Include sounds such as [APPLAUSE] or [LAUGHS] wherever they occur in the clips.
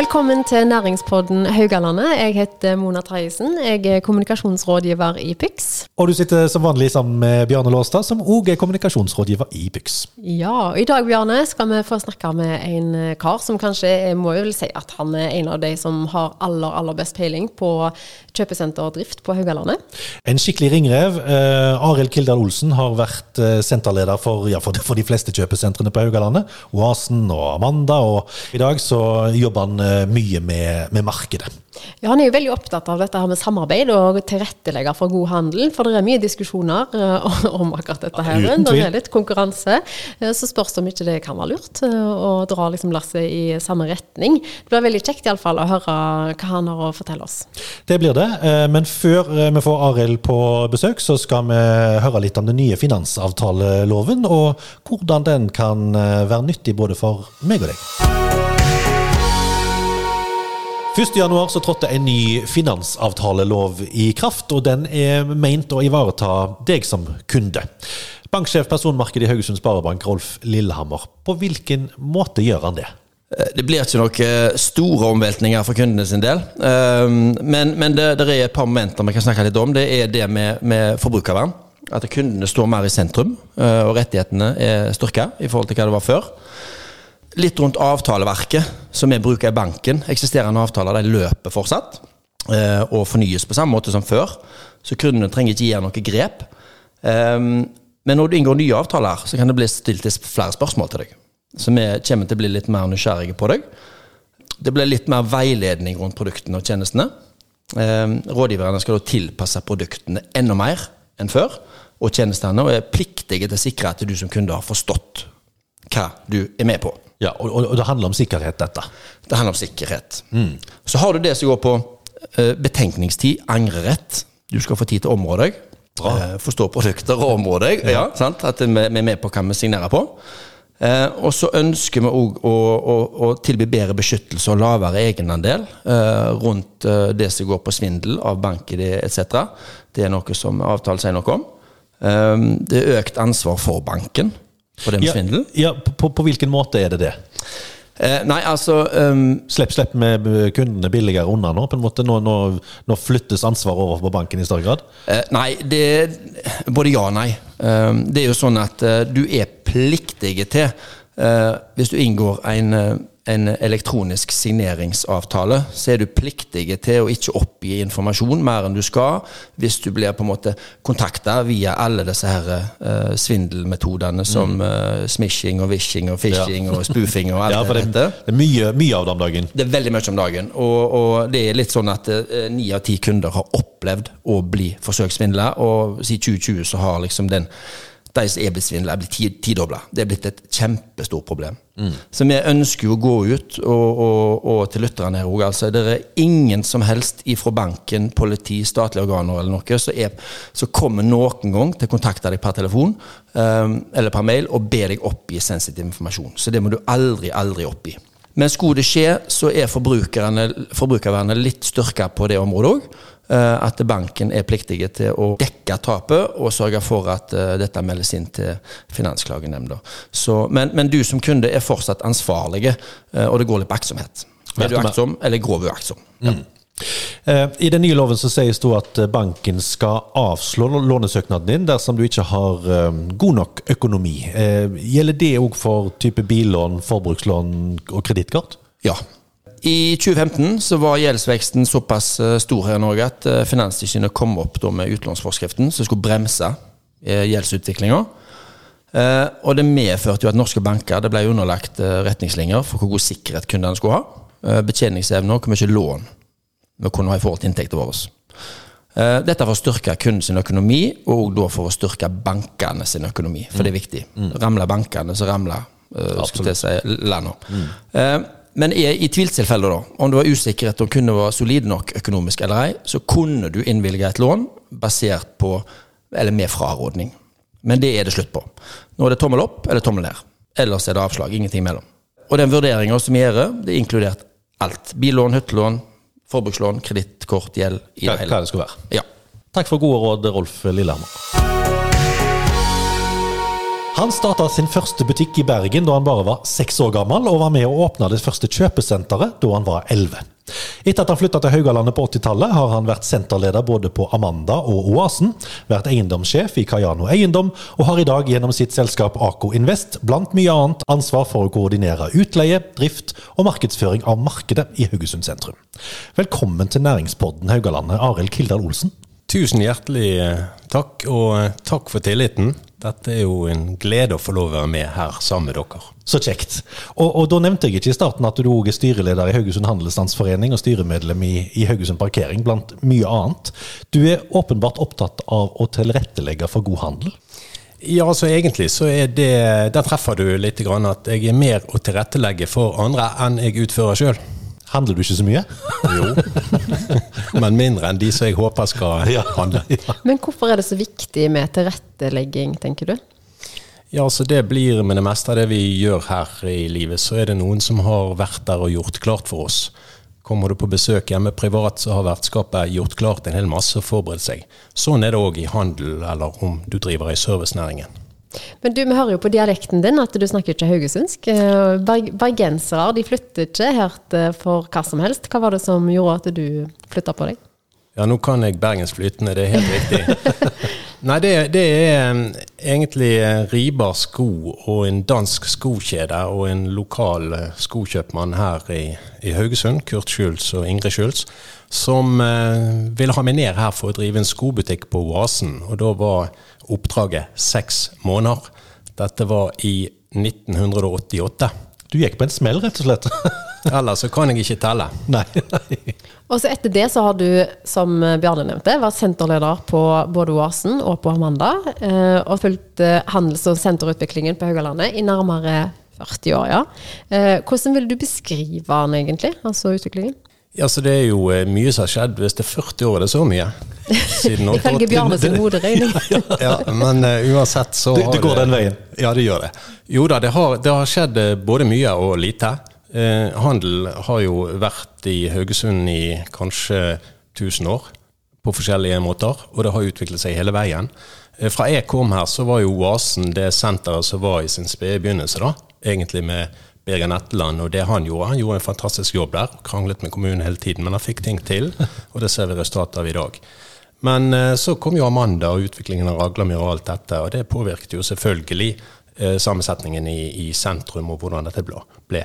Velkommen til næringspodden Haugalandet. Jeg heter Mona Trajesen. Jeg er kommunikasjonsrådgiver i PYX. Og du sitter som vanlig sammen med Bjarne Låstad, som òg er kommunikasjonsrådgiver i PYX. Ja, og i dag Bjarne, skal vi få snakke med en kar som kanskje jeg må jo vel si at han er en av de som har aller, aller best peiling på kjøpesenterdrift på Haugalandet. En skikkelig ringrev. Eh, Arild Kildal Olsen har vært eh, senterleder for, ja, for, for, de fleste kjøpesentrene på Haugalandet. Oasen og Amanda. Og i dag så jobber han eh, mye med, med markedet. Ja, Han er jo veldig opptatt av dette her med samarbeid og tilrettelegger for god handel. For det er mye diskusjoner [LAUGHS] om akkurat dette her. Det er litt konkurranse. Så spørs det om ikke det kan være lurt å dra liksom lasset i samme retning. Det blir veldig kjekt i alle fall å høre hva han har å fortelle oss. Det blir det. Men før vi får Arild på besøk, så skal vi høre litt om den nye finansavtaleloven, og hvordan den kan være nyttig både for meg og deg. 1.1 så trådte en ny finansavtalelov i kraft, og den er meint å ivareta deg som kunde. Banksjef personmarkedet i Haugesund Sparebank, Rolf Lillehammer. På hvilken måte gjør han det? Det blir ikke noen store omveltninger for kundene sin del. Ehm, men, men det, det, er et par momenter vi kan snakke litt om. Det er det med, med forbrukervern. At kundene står mer i sentrum, eh, og rettighetene er styrka i forhold til hva det var før. Litt rundt avtaleverket som vi bruker i banken. Eksisterende avtaler de løper fortsatt eh, og fornyes på samme måte som før. Så kundene trenger ikke gjøre noe grep. Um, men når du inngår nye avtaler, så kan det bli stilt flere spørsmål til deg. Så vi kommer til å bli litt mer nysgjerrige på deg. Det blir litt mer veiledning rundt produktene og tjenestene. Um, rådgiverne skal da tilpasse produktene enda mer enn før, og tjenestene og er pliktige til å sikre at du som kunde har forstått hva du er med på. Ja, og, og, det handler om sikkerhet, dette? Det handler om sikkerhet. Mm. Så har du det som går på uh, betenkningstid, angrerett. Du skal få tid til å områ deg. Uh, forstå produkter og områ deg. Ja. Ja, At vi er med på hva vi signerer på. Uh, og så ønsker vi òg å, å, å, tilby bedre beskyttelse og lavere egenandel rundt det som går på svindel av bank-ID etc. Det er noe som avtalen sier noe om. det er økt ansvar for banken for det med ja, svindel? Ja, på, på, hvilken måte er det det? Eh, nei, altså um, Slipp, slipp med kundene billigere unna nå? på en måte Nå, nå, nå flyttes ansvaret over på banken i større grad? Eh, nei, det Både ja og nei. Um, det er jo sånn at uh, du er pliktig til, uh, hvis du inngår en uh, en elektronisk signeringsavtale, så er du pliktig til å ikke oppgi informasjon mer enn du skal, hvis du blir på en måte kontakta via alle disse her uh, svindelmetodene som mm. uh, smishing og wishing og fishing ja. og spoofing og [LAUGHS] alt ja, det, dette. Det er mye, mye, av det om dagen. Det er veldig mye om dagen. Og, og det er litt sånn at eh, ni uh, av ti kunder har opplevd å bli forsøkssvindla, og siden 2020 så har liksom den de som er blitt svindla, er blitt tidobla. Det er blitt et kjempestort problem. Mm. Så vi ønsker jo å gå ut og, og, og til lytterne her òg. Altså, det er ingen som helst ifra banken, politi, statlige organer eller noe som kommer noen gang til å kontakte deg per telefon um, eller per mail og be deg oppgi sensitiv informasjon. Så det må du aldri, aldri oppgi. Men skulle det skje, så er forbrukervernet litt styrka på det området òg. Eh, at banken er pliktige til å dekke tapet og sørge for at uh, dette meldes inn til Finansklagenemnda. Men, men, du som kunde er fortsatt ansvarlig, uh, og det går litt på aktsomhet. Er du aktsom eller grov uaktsom? Ja. Mm. I den nye loven så sies det at banken skal avslå lånesøknaden din dersom du ikke har god nok økonomi. Gjelder det òg for type billån, forbrukslån og kredittkort? Ja, i 2015 så var gjeldsveksten såpass eh, stor her i Norge at eh, Finanstilsynet kom opp med utlånsforskriften som skulle bremse eh, gjeldsutviklinga. Og det medførte jo at norske banker det ble underlagt retningslinjer for hvor god sikkerhet kundene skulle ha. Betjeningsevne og hvor mye lån vi kunne ha i forhold til inntekten våre. Dette for å styrke kundens økonomi, og da for å styrke bankene sin økonomi. For det er viktig. Mm. Ramler bankene, så ramler uh, si, landet. Mm. Men i, i tvilstilfeller, da, om du var usikker om kunden var solid nok økonomisk eller ei, så kunne du innvilge et lån basert på, eller med frarådning. Men det er det slutt på. Nå er det tommel opp eller tommel ned. Ellers er det avslag. Ingenting mellom. Og den vurderinga som vi gjør, det er inkludert alt. Billån, hyttelån, forbrukslån, kredittkort, gjeld. hva, det. Hva det skal være. Ja. Takk for gode råd, Rolf Lillehammer. Han starta sin første butikk i Bergen da han bare var seks år gammel, og var med å åpne det første kjøpesenteret da han var elleve. Etter at han flytta til Haugalandet på 80-tallet, har han vært senterleder både på Amanda og Oasen, vært eiendomssjef i Kayano Eiendom, og har i dag gjennom sitt selskap Ako Invest blant mye annet ansvar for å koordinere utleie, drift og markedsføring av markedet i Haugesund sentrum. Velkommen til næringspodden Haugalandet, Arild Kildal Olsen. Tusen hjertelig takk, og takk for tilliten. Dette er jo en glede å få lov å være med her sammen med dere. Så kjekt. Og, og da nevnte jeg ikke i starten at du òg er styreleder i Haugesund Handelsstandsforening og styremedlem i, i, Haugesund Parkering, blant mye annet. Du er åpenbart opptatt av å tilrettelegge for god handel? Ja, altså egentlig så er det Der treffer du litt grann at jeg er mer å tilrettelegge for andre enn jeg utfører sjøl. Handler du ikke så mye? Jo, [LAUGHS] men mindre enn de som jeg håper skal handle. Ja. Men hvorfor er det så viktig med tilrettelegging, tenker du? Ja, altså Det blir med det meste av det vi gjør her i livet, så er det noen som har vært der og gjort klart for oss. Kommer du på besøk hjemme privat, så har vertskapet gjort klart en hel masse og forberedt seg. Sånn er det òg i handel, eller om du driver i servicenæringen. Men du, vi hører jo på dialekten din at du snakker ikke haugesundsk. Eh, bergensere de flytter ikke her for hva som helst. Hva var det som gjorde at du flytta på deg? Ja, nå kan jeg bergensflytende, det er helt riktig. [LAUGHS] Nei, det, det, er egentlig Ribar sko og en dansk skokjede og en lokal skokjøpmann her i, i Haugesund, Kurt Schulz og Ingrid Schulz, som uh, ville ha meg ned her for å drive en skobutikk på Oasen. Og da var oppdraget seks måneder. Dette var i 1988. Du gikk på en smell, rett og slett? [LAUGHS] Ellers så kan jeg ikke telle. Nei, nei. Og så etter det så har du, som Bjarne nevnte, vært senterleder på både Oasen og på Amanda. Eh, og fulgt eh, handels- og senterutviklingen på Haugalandet i nærmere 40 år, ja. Eh, hvordan vil du beskrive den egentlig, altså utviklingen? Ja, så Det er jo mye som har skjedd. Hvis det er 40 år, er det så mye? [LAUGHS] Ifølge Bjarne sin hoderegning. [LAUGHS] ja, men uh, uansett så det, det går den veien? Ja, det gjør det. Jo da, det har, det har skjedd eh, både mye og lite. Eh, handel har jo vært i Haugesund i kanskje 1000 år på forskjellige måter, og det har utviklet seg hele veien. Eh, fra jeg kom her, så var jo Oasen det senteret som var i sin spede begynnelse, da. Egentlig med Birger Netteland og det han gjorde. Han gjorde en fantastisk jobb der. Kranglet med kommunen hele tiden, men han fikk ting til, [LAUGHS] og det ser vi resultatet av i dag. Men eh, så kom jo Amanda og utviklingen av Raglamyr og alt dette, og det påvirket jo selvfølgelig eh, sammensetningen i, i, sentrum og hvordan dette ble.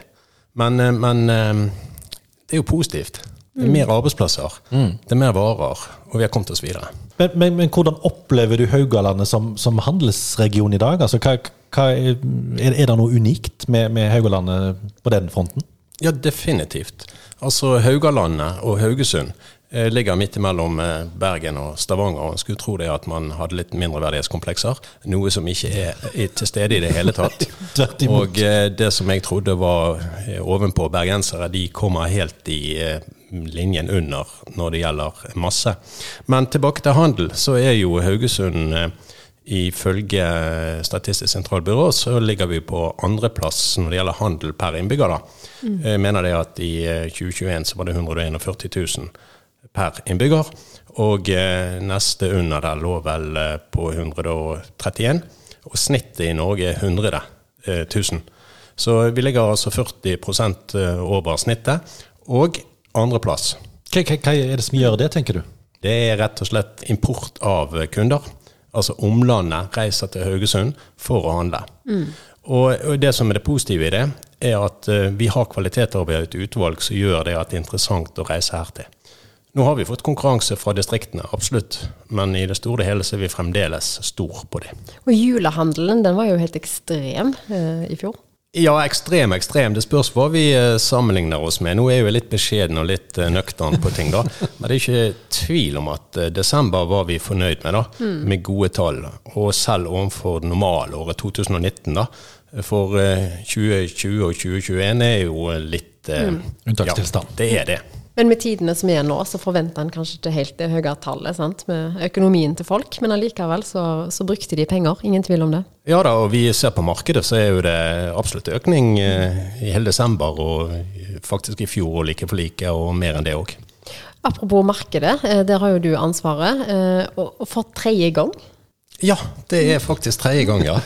Men, eh, men det er jo positivt. Det er mer arbeidsplasser, mm. det er mer varer, og vi har kommet oss videre. Men, men, men hvordan opplever du Haugalandet som, som handelsregion i dag? Altså, hva, hva er, er, det noe unikt med, med Haugalandet på den fronten? Ja, definitivt. Altså Haugalandet og Haugesund Eh, ligger midt imellom eh, Bergen og Stavanger. og Skulle tro det at man hadde litt mindreverdighetskomplekser, noe som ikke er til stede i det hele tatt. [LAUGHS] og eh, det som jeg trodde var ovenpå bergensere, de kommer helt i linjen under når det gjelder masse. Men tilbake til handel, så er jo Haugesund Ifølge Statistisk sentralbyrå så ligger vi på andreplass når det gjelder handel per innbygger. da. Mm. Jeg mener det at i 2021 så var det 141 000 per innbygger. Og eh, neste under der lå vel eh, på 131. Og snittet i Norge er 100 000. Så vi ligger altså 40 eh, over snittet. Og andreplass. Hva, hva er det som gjør det, tenker du? Det er rett og slett import av kunder. Altså omlandet reiser til Haugesund for å handle. Mm. Og det som er det positive i det, er at vi har kvaliteter over et utvalg som gjør det at det er interessant å reise her til. Nå har vi fått konkurranse fra distriktene, absolutt. Men i det store og hele så er vi fremdeles stor på det. Og julehandelen den var jo helt ekstrem uh, i fjor? Ja, ekstrem, ekstrem. Det spørs hva vi eh, sammenligner oss med. Nå er jeg jo litt beskjeden og litt eh, nøktern på ting, da. [LAUGHS] Men det er ikke tvil om at eh, desember var vi fornøyd med, da. Mm. Med gode tall. Og selv overfor normalåret 2019, da. For 2020 og 2021 er jo litt mm. Unntakstilstand. Ja, det er det. Men med tidene som er nå, så forventer en kanskje ikke helt det høye tallet sant? med økonomien til folk. Men allikevel så, så, brukte de penger, ingen tvil om det. Ja da, og vi ser på markedet så er jo det absolutt økning eh, i hele desember og faktisk i fjor og like for like, og mer enn det òg. Apropos markedet, eh, der har jo du ansvaret. Eh, og for tredje gang Ja, det er faktisk tredje gang, ja.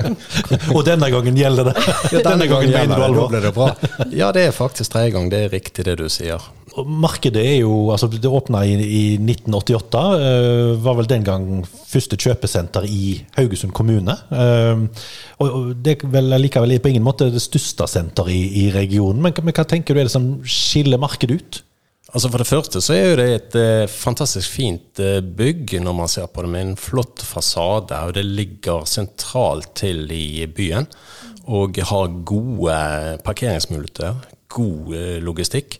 [LAUGHS] Og denne gangen gjelder det. Ja, denne gangen mener du Da alvor. det bra. Ja, det er faktisk tredje gang. Det er riktig det du sier. Markedet er jo, altså det åpna i, i 1988. Uh, var vel den gang første kjøpesenter i Haugesund kommune. Uh, og, det er vel likevel på ingen måte det største senteret i, i regionen. Men, men hva tenker du er det som skiller markedet ut? Altså For det første så er det et eh, fantastisk fint eh, bygg når man ser på det, med en flott fasade. Og det ligger sentralt til i byen. Og har gode parkeringsmuligheter, god eh, logistikk.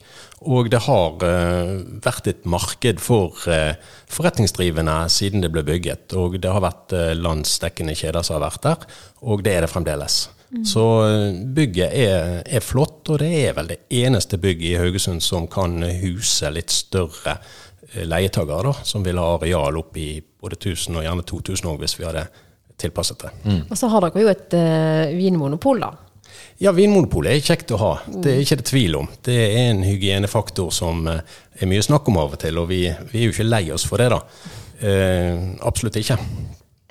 Og det har eh, vært et marked for eh, forretningsdrivende siden det ble bygget. Og det har vært landsdekkende kjeder som har vært der, og det er det fremdeles. Så eh, bygget er, er flott, og det er vel det eneste bygget i Haugesund som kan huse litt større leietakere, da, som vil ha areal opp i både 1000 og gjerne 2000 år hvis vi hadde tilpasset det. Og så har dere jo et uh, vinmonopol, da. Ja, Vinmonopolet er kjekt å ha, det er ikke det tvil om. Det er en hygienefaktor som eh, er mye snakk om av og til, og vi, vi er jo ikke lei oss for det, da. Eh, absolutt ikke.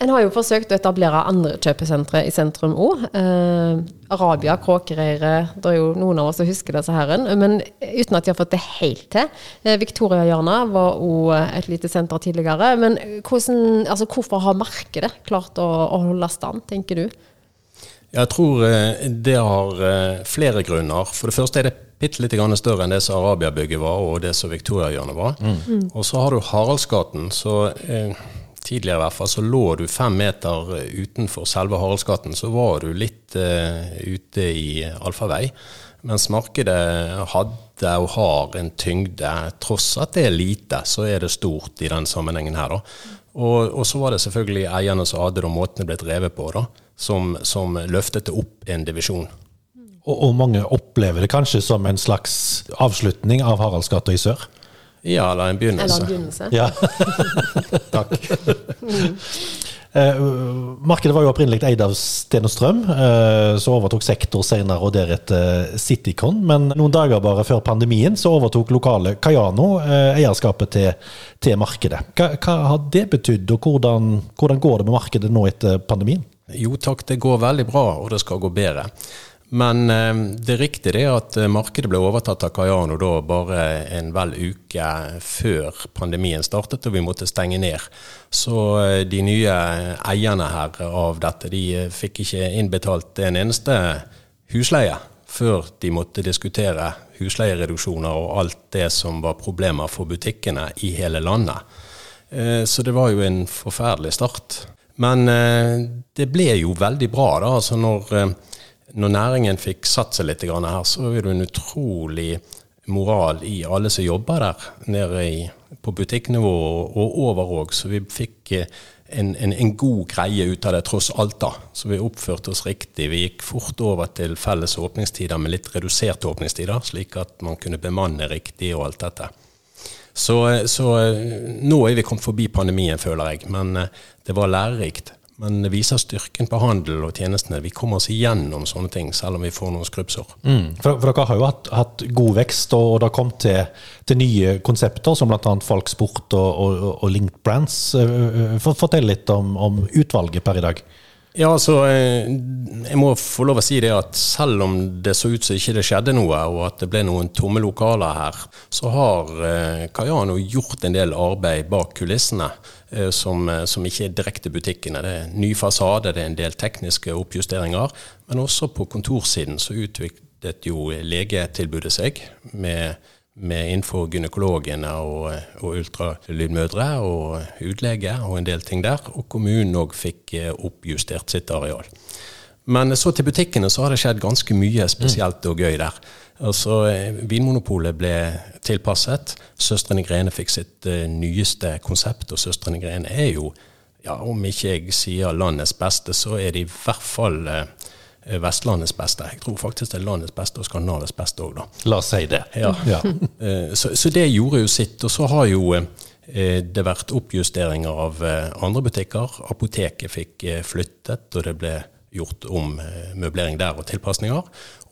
En har jo forsøkt å etablere andre kjøpesentre i sentrum òg. Eh, Arabia, Kråkereiret Det er jo noen av oss som husker disse herren, men uten at de har fått det helt til. Eh, Victoriahjørnet var òg et lite senter tidligere. Men hvordan, altså, hvorfor har markedet klart å, å holde stand, tenker du? Jeg tror eh, det har eh, flere grunner. For det første er det bitte litt større enn det som Arabia-bygget var, og det som Victoria-hjørnet var. Og så har du Haraldsgaten. så eh, Tidligere i hvert fall så lå du fem meter utenfor selve Haraldsgaten. Så var du litt uh, ute i allfarvei. Mens markedet hadde og har en tyngde. Tross at det er lite, så er det stort i den sammenhengen her. da. Og, og så var det selvfølgelig eierne som hadde det, og måten det ble drevet på, da, som, som løftet det opp en divisjon. Og, og mange opplever det kanskje som en slags avslutning av Haraldsgata i sør. Ja, eller en begynnelse. Eller en begynnelse? Ja. [LAUGHS] Takk. [LAUGHS] Eh, markedet var jo opprinnelig eid av Sten og Strøm, eh, så overtok Sektor senere, og deretter Citycon. Men noen dager bare før pandemien så overtok lokale Kayano eh, eierskapet til, til markedet. Hva, hva har det betydd, og hvordan, hvordan går det med markedet nå etter pandemien? Jo takk, det går veldig bra, og det skal gå bedre. Men det det er riktig det at eh, markedet ble overtatt av Kayano da bare en vel uke før pandemien startet og vi måtte stenge ned. Så eh, de nye eierne her av dette, de eh, fikk ikke innbetalt en eneste husleie før de måtte diskutere husleiereduksjoner og alt det som var problemer for butikkene i hele landet. Eh, Så det var jo en forferdelig start. Men eh, det ble jo veldig bra, da. Altså når, eh, når næringen fikk satt seg litt her, så er det en utrolig moral i alle som jobber der, nede i, på butikknivå og over òg. Så vi fikk eh, en, en, en god greie ut av det, tross alt. da. Så vi oppførte oss riktig. Vi gikk fort over til felles åpningstider med litt reduserte åpningstider, slik at man kunne bemanne riktig og alt dette. Så, så eh, nå er vi kommet forbi pandemien, føler jeg. Men eh, det var lærerikt. Men det viser styrken på handel og tjenestene. Vi kommer oss igjennom sånne ting, selv om vi får noen skrubbsår. Mm. For, for dere har jo hatt, hatt god vekst, og det har kommet til, til nye konsepter, som bl.a. Folk Sport og, og, og Linked Brands. Eh, fortell litt om, om utvalget per i dag. Ja, altså, eh, jeg må få lov å si det at selv om det så ut som ikke det skjedde noe, og at det ble noen tomme lokaler her, så har Kajano Kayano gjort en del arbeid bak kulissene eh, som, eh, som ikke er direkte butikkene. Det er ny fasade, det er en del tekniske oppjusteringer, men også på kontorsiden så utviklet jo legetilbudet seg med med innenfor gynekologene og, og ultralydmødre og utlege og en del ting der. Og kommunen òg fikk eh, oppjustert sitt areal. Men så til butikkene så har det skjedd ganske mye spesielt og gøy der. Altså, eh, Vinmonopolet ble tilpasset. Søstrene Grene fikk sitt eh, nyeste konsept, og Søstrene Grene er jo, ja, om ikke jeg sier landets beste, så er de i hvert fall eh, Vestlandets beste. Jeg tror faktisk det er landets beste og Skandinavias beste òg, da. La oss si det. Ja. [LAUGHS] Ja. Eh, Så, så det gjorde jo sitt. Og så har jo eh, det vært oppjusteringer av eh, andre butikker. Apoteket fikk eh, flyttet, og det ble gjort om eh, møblering der og tilpasninger.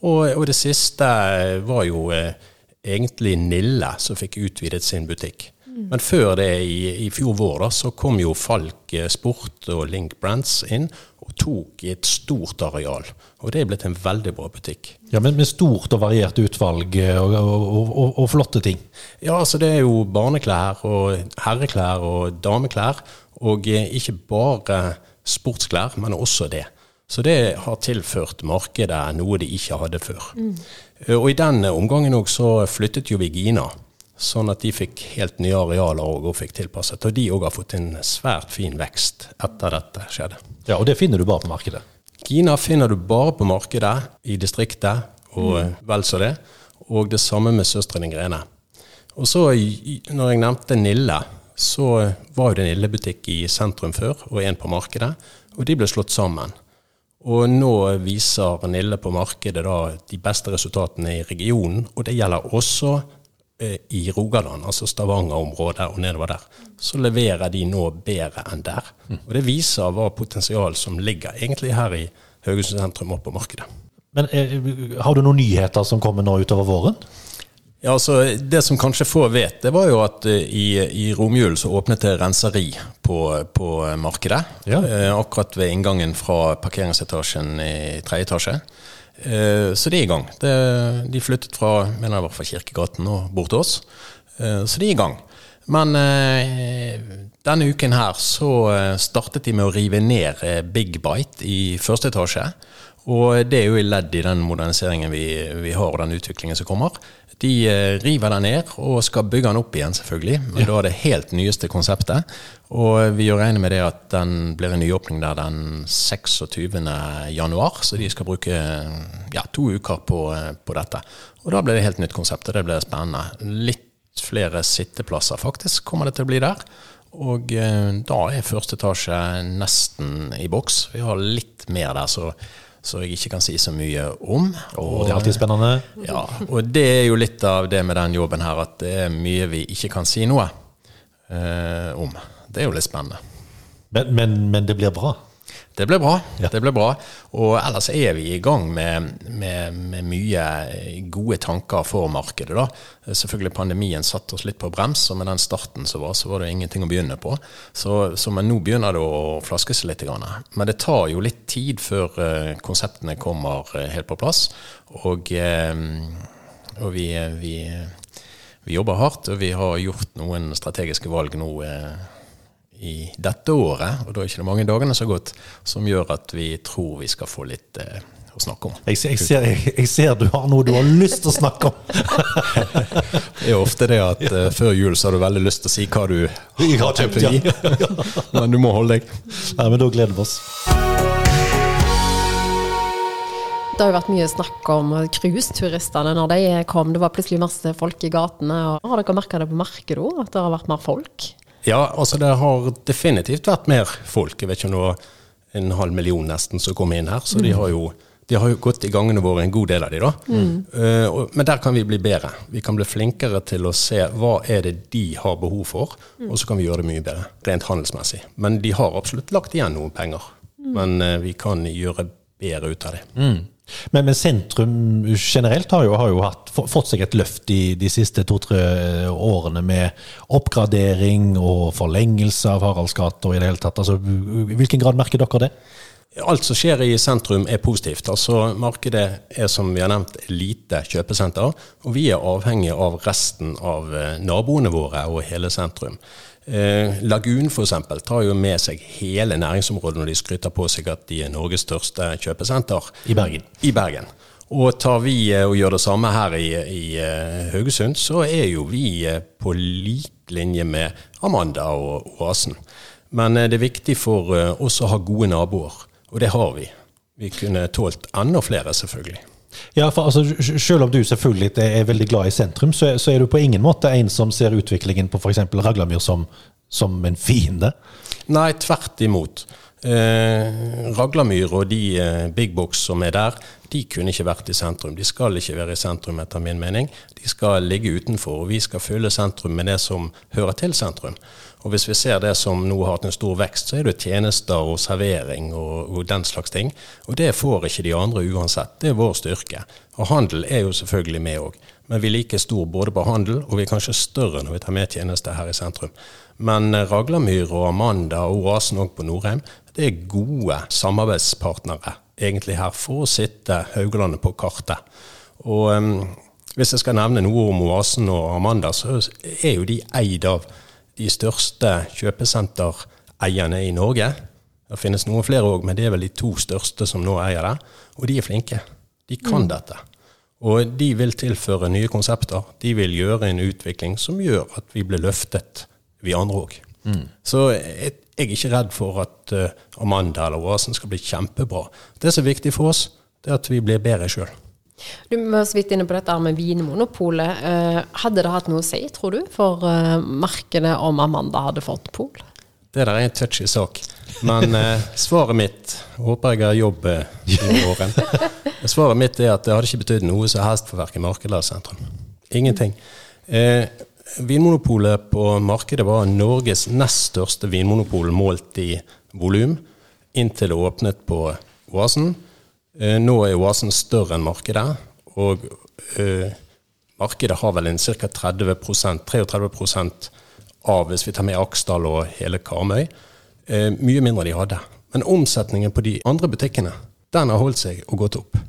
Og, og det siste eh, var jo eh, egentlig Nille som fikk utvidet sin butikk. Men før det, i, i fjor vår, da, så kom jo Falk eh, Sport og Link Brands inn og tok i et stort areal. Og det er blitt en veldig bra butikk. Ja, men Med stort og variert utvalg eh, og, og, og, og flotte ting. Ja, altså det er jo barneklær og herreklær og dameklær. Og eh, ikke bare sportsklær, men også det. Så det har tilført markedet noe de ikke hadde før. Mm. Og i denne omgangen òg så flyttet jo vi Gina. Sånn at de fikk helt nye arealer og, og fikk tilpasset. Og de òg har fått en svært fin vekst etter dette skjedde. Ja, Og det finner du bare på markedet? Gina finner du bare på markedet i distriktet, og mm. vel så det. Og det samme med Søstrene Grene. Og så, når jeg nevnte Nille, så var jo det Nille-butikk i sentrum før, og en på markedet. Og de ble slått sammen. Og nå viser Nille på markedet da de beste resultatene i regionen, og det gjelder også i Rogaland, altså Stavanger-området og nedover der, så leverer de nå bedre enn der. Og Det viser hva potensial som ligger egentlig her i Haugesund sentrum og på markedet. Men er, Har du noen nyheter som kommer nå utover våren? Ja, altså Det som kanskje få vet, det var jo at uh, i, i romjulen så åpnet det renseri på, på markedet. Ja. Eh, akkurat ved inngangen fra parkeringsetasjen i tredje etasje. Eh, så de er i gang. de flyttet fra mener jeg var fra Kirkegaten og bort til oss. Eh, så de er i gang. Men eh, denne uken her så startet de med å rive ned Big Bite i første etasje. Og det er jo i ledd i den moderniseringen vi, vi har og den utviklingen som kommer. De river den ned og skal bygge den opp igjen, selvfølgelig. Men ja. da er det helt nyeste konseptet. Og vi gjør regner med det at den blir en nyåpning der den 26. januar. Så de skal bruke ja, to uker på, på, dette. Og da blir det helt nytt konsept, og det blir spennende. Litt flere sitteplasser faktisk kommer det til å bli der. Og eh, da er første etasje nesten i boks. Vi har litt mer der, så så jeg ikke kan si så mye om. Og, det er alltid spennende. Ja, og det er jo litt av det med den jobben her, at det er mye vi ikke kan si noe eh, om. Det er jo litt spennende. Men, men, men det blir bra? Det ble bra. Ja. det ble bra. Og ellers er vi i gang med, med, med, mye gode tanker for markedet. da. Selvfølgelig Pandemien satte oss litt på brems, og med den starten som var, så var det ingenting å begynne på. Så, så men nå begynner det å flaske seg litt. Men det tar jo litt tid før uh, konseptene kommer uh, helt på plass. Og, og vi, vi vi jobber hardt, og vi har gjort noen strategiske valg nå eh, i dette året, og da er det ikke mange dagene så godt, som gjør at vi tror vi skal få litt eh, å snakke om. Jeg, jeg, ser, jeg, jeg, ser, du har noe du har lyst til å snakke om. [LAUGHS] det er ofte det at eh, før jul så har du veldig lyst til å si hva du har tenkt å gi, [LAUGHS] men du må holde deg. Nei, men da gleder vi oss. Det har jo vært mye snakk om cruiseturistene når de kom. Det var plutselig masse folk i gatene. Har dere merka det på markedet òg, at det har vært mer folk? Ja, altså det har definitivt vært mer folk. Jeg vet ikke om det var en halv million nesten som kom inn her. Så mm. de har jo de har jo gått i gangene våre, en god del av de da. Mm. Uh, men der kan vi bli bedre. Vi kan bli flinkere til å se hva er det de har behov for, mm. og så kan vi gjøre det mye bedre, rent handelsmessig. Men de har absolutt lagt igjen noen penger. Mm. Men uh, vi kan gjøre bedre ut av det. Men, men, sentrum generelt har jo, har jo hatt, fått seg et løft i de siste to-tre årene med oppgradering og forlengelse av Haraldsgata og i det hele tatt. Altså, I hvilken grad merker dere det? Alt som skjer i sentrum er positivt. Altså Markedet er som vi har nevnt lite kjøpesenter, og vi er avhengig av resten av eh, naboene våre og hele sentrum. Eh, Lagun f.eks. tar jo med seg hele næringsområdet når de skryter på seg at de er Norges største kjøpesenter. I Bergen. I Bergen. Og tar vi eh, og gjør det samme her i, i uh, Haugesund, så er jo vi uh, på lik linje med Amanda og Oasen. Men det er viktig for oss å ha gode naboer, og det har vi. Vi kunne tålt enda flere, selvfølgelig. Ja, for altså, Selv om du selvfølgelig er veldig glad i sentrum, så, så er du på ingen måte en som ser utviklingen på f.eks. Raglamyr som, som en fiende? Nei, tvert imot. Eh, Raglamyr og de eh, big box som er der, de kunne ikke vært i sentrum. De skal ikke være i sentrum, etter min mening. De skal ligge utenfor, og vi skal fylle sentrum med det som hører til sentrum. Og hvis vi ser det som nå har hatt en stor vekst, så er det tjenester og servering og, og den slags ting. Og det får ikke de andre uansett. Det er vår styrke. Og handel er jo selvfølgelig med òg. Men vi er like stor både på handel, og vi er kanskje større når vi tar med tjenester her i sentrum. Men eh, Raglamyr og Amanda og Oasen òg på Norheim, det er gode samarbeidspartnere egentlig her for å sitte Haugalandet på kartet. Og um, hvis jeg skal nevne noe om Oasen og Amanda, så er jo de eid av de største kjøpesentereierne i Norge. Det finnes noen flere òg, men det er vel de to største som nå eier det. Og de er flinke. De kan mm. dette. Og de vil tilføre nye konsepter. De vil gjøre en utvikling som gjør at vi blir løftet, vi andre òg. Mm. Så jeg, jeg, er ikke redd for at uh, Amanda eller Oasen skal bli kjempebra. Det som er viktig for oss, det er at vi blir bedre sjøl. Du var så vidt inne på dette med Vinmonopolet. Uh, hadde det hatt noe å si, tror du, for uh, markedet om Amanda hadde fått pol? Det der er en touchy sak. Men eh, svaret mitt Håper jeg har jobb eh, i åren. [LAUGHS] Svaret mitt er at det hadde ikke betydd noe som helst for verken markedet eller sentrum. Ingenting. Eh, Vinmonopolet på markedet var Norges nest største vinmonopol målt i volum, inntil det åpnet på Oasen. Eh, nå er Oasen større enn markedet, og eh, markedet har vel en ca. 30% 33 av, hvis vi tar med Aksdal og hele Karmøy. Eh, mye mindre de hadde. Men omsetningen på de andre butikkene, den har holdt seg og gått opp.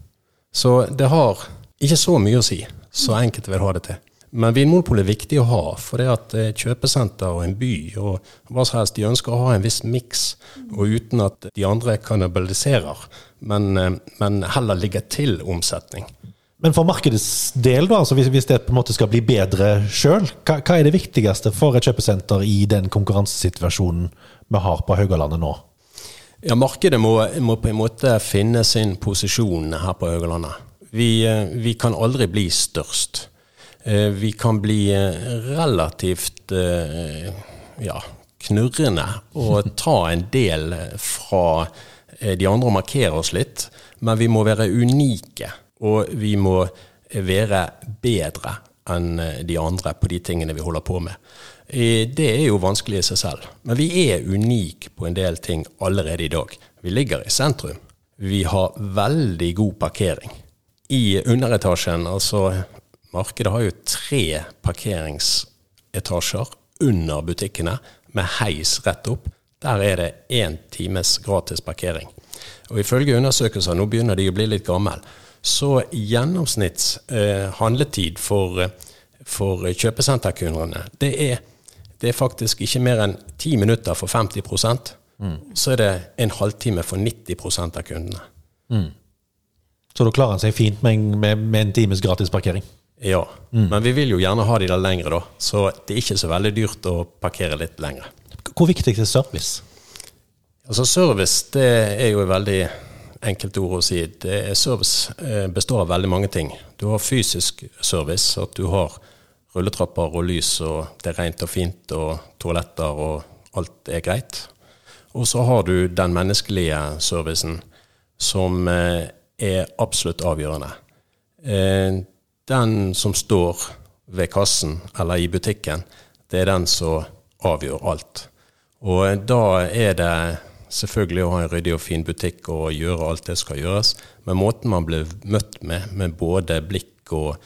Så det har ikke så mye å si, så enkelte vil ha det til. Men Vinmonopolet er viktig å ha, for det at et kjøpesenter og en by og hva som helst, de ønsker å ha en viss miks, og uten at de andre kannibaliserer, men, eh, men heller ligger til omsetning. Men for markedets del, da, altså hvis, hvis, det på en måte skal bli bedre sjøl, hva, hva, er det viktigste for et kjøpesenter i den konkurransesituasjonen vi har på Haugalandet nå? Ja, Markedet må, må, på en måte finne sin posisjon her på Haugalandet. Vi, eh, vi kan aldri bli størst. Eh, vi kan bli eh, relativt ja, knurrende og [LAUGHS] ta en del fra de andre og markere oss litt, men vi må være unike. Og vi må være bedre enn de andre på de tingene vi holder på med. Det er jo vanskelig i seg selv. Men vi er unike på en del ting allerede i dag. Vi ligger i sentrum. Vi har veldig god parkering. I underetasjen, altså Markedet har jo tre parkeringsetasjer under butikkene med heis rett opp. Der er det én times gratis parkering. Og ifølge undersøkelser, nå begynner de å bli litt gamle, så gjennomsnitts eh, handletid for, for kjøpesenterkundene, det er, det er, faktisk ikke mer enn ti minutter for 50 mm. Så er det en halvtime for 90 av kundene. Mm. Så da klarer han seg fint med, med, med en times gratisparkering? Ja, mm. men vi vil jo gjerne ha de der lengre, da. Så det er ikke så veldig dyrt å parkere litt lengre. Hvor viktig er service? Altså Service det er jo veldig enkelt ord å si. Det service eh, består av veldig mange ting. Du har fysisk service, at du har rulletrapper og lys, og det er rent og fint, og toaletter, og alt er greit. Og så har du den menneskelige servicen, som eh, er absolutt avgjørende. Den som står ved kassen eller i butikken, det er den som avgjør alt. Og da er det selvfølgelig å ha en ryddig og fin butikk og gjøre alt det skal gjøres, men måten man blir møtt med, med både blikk og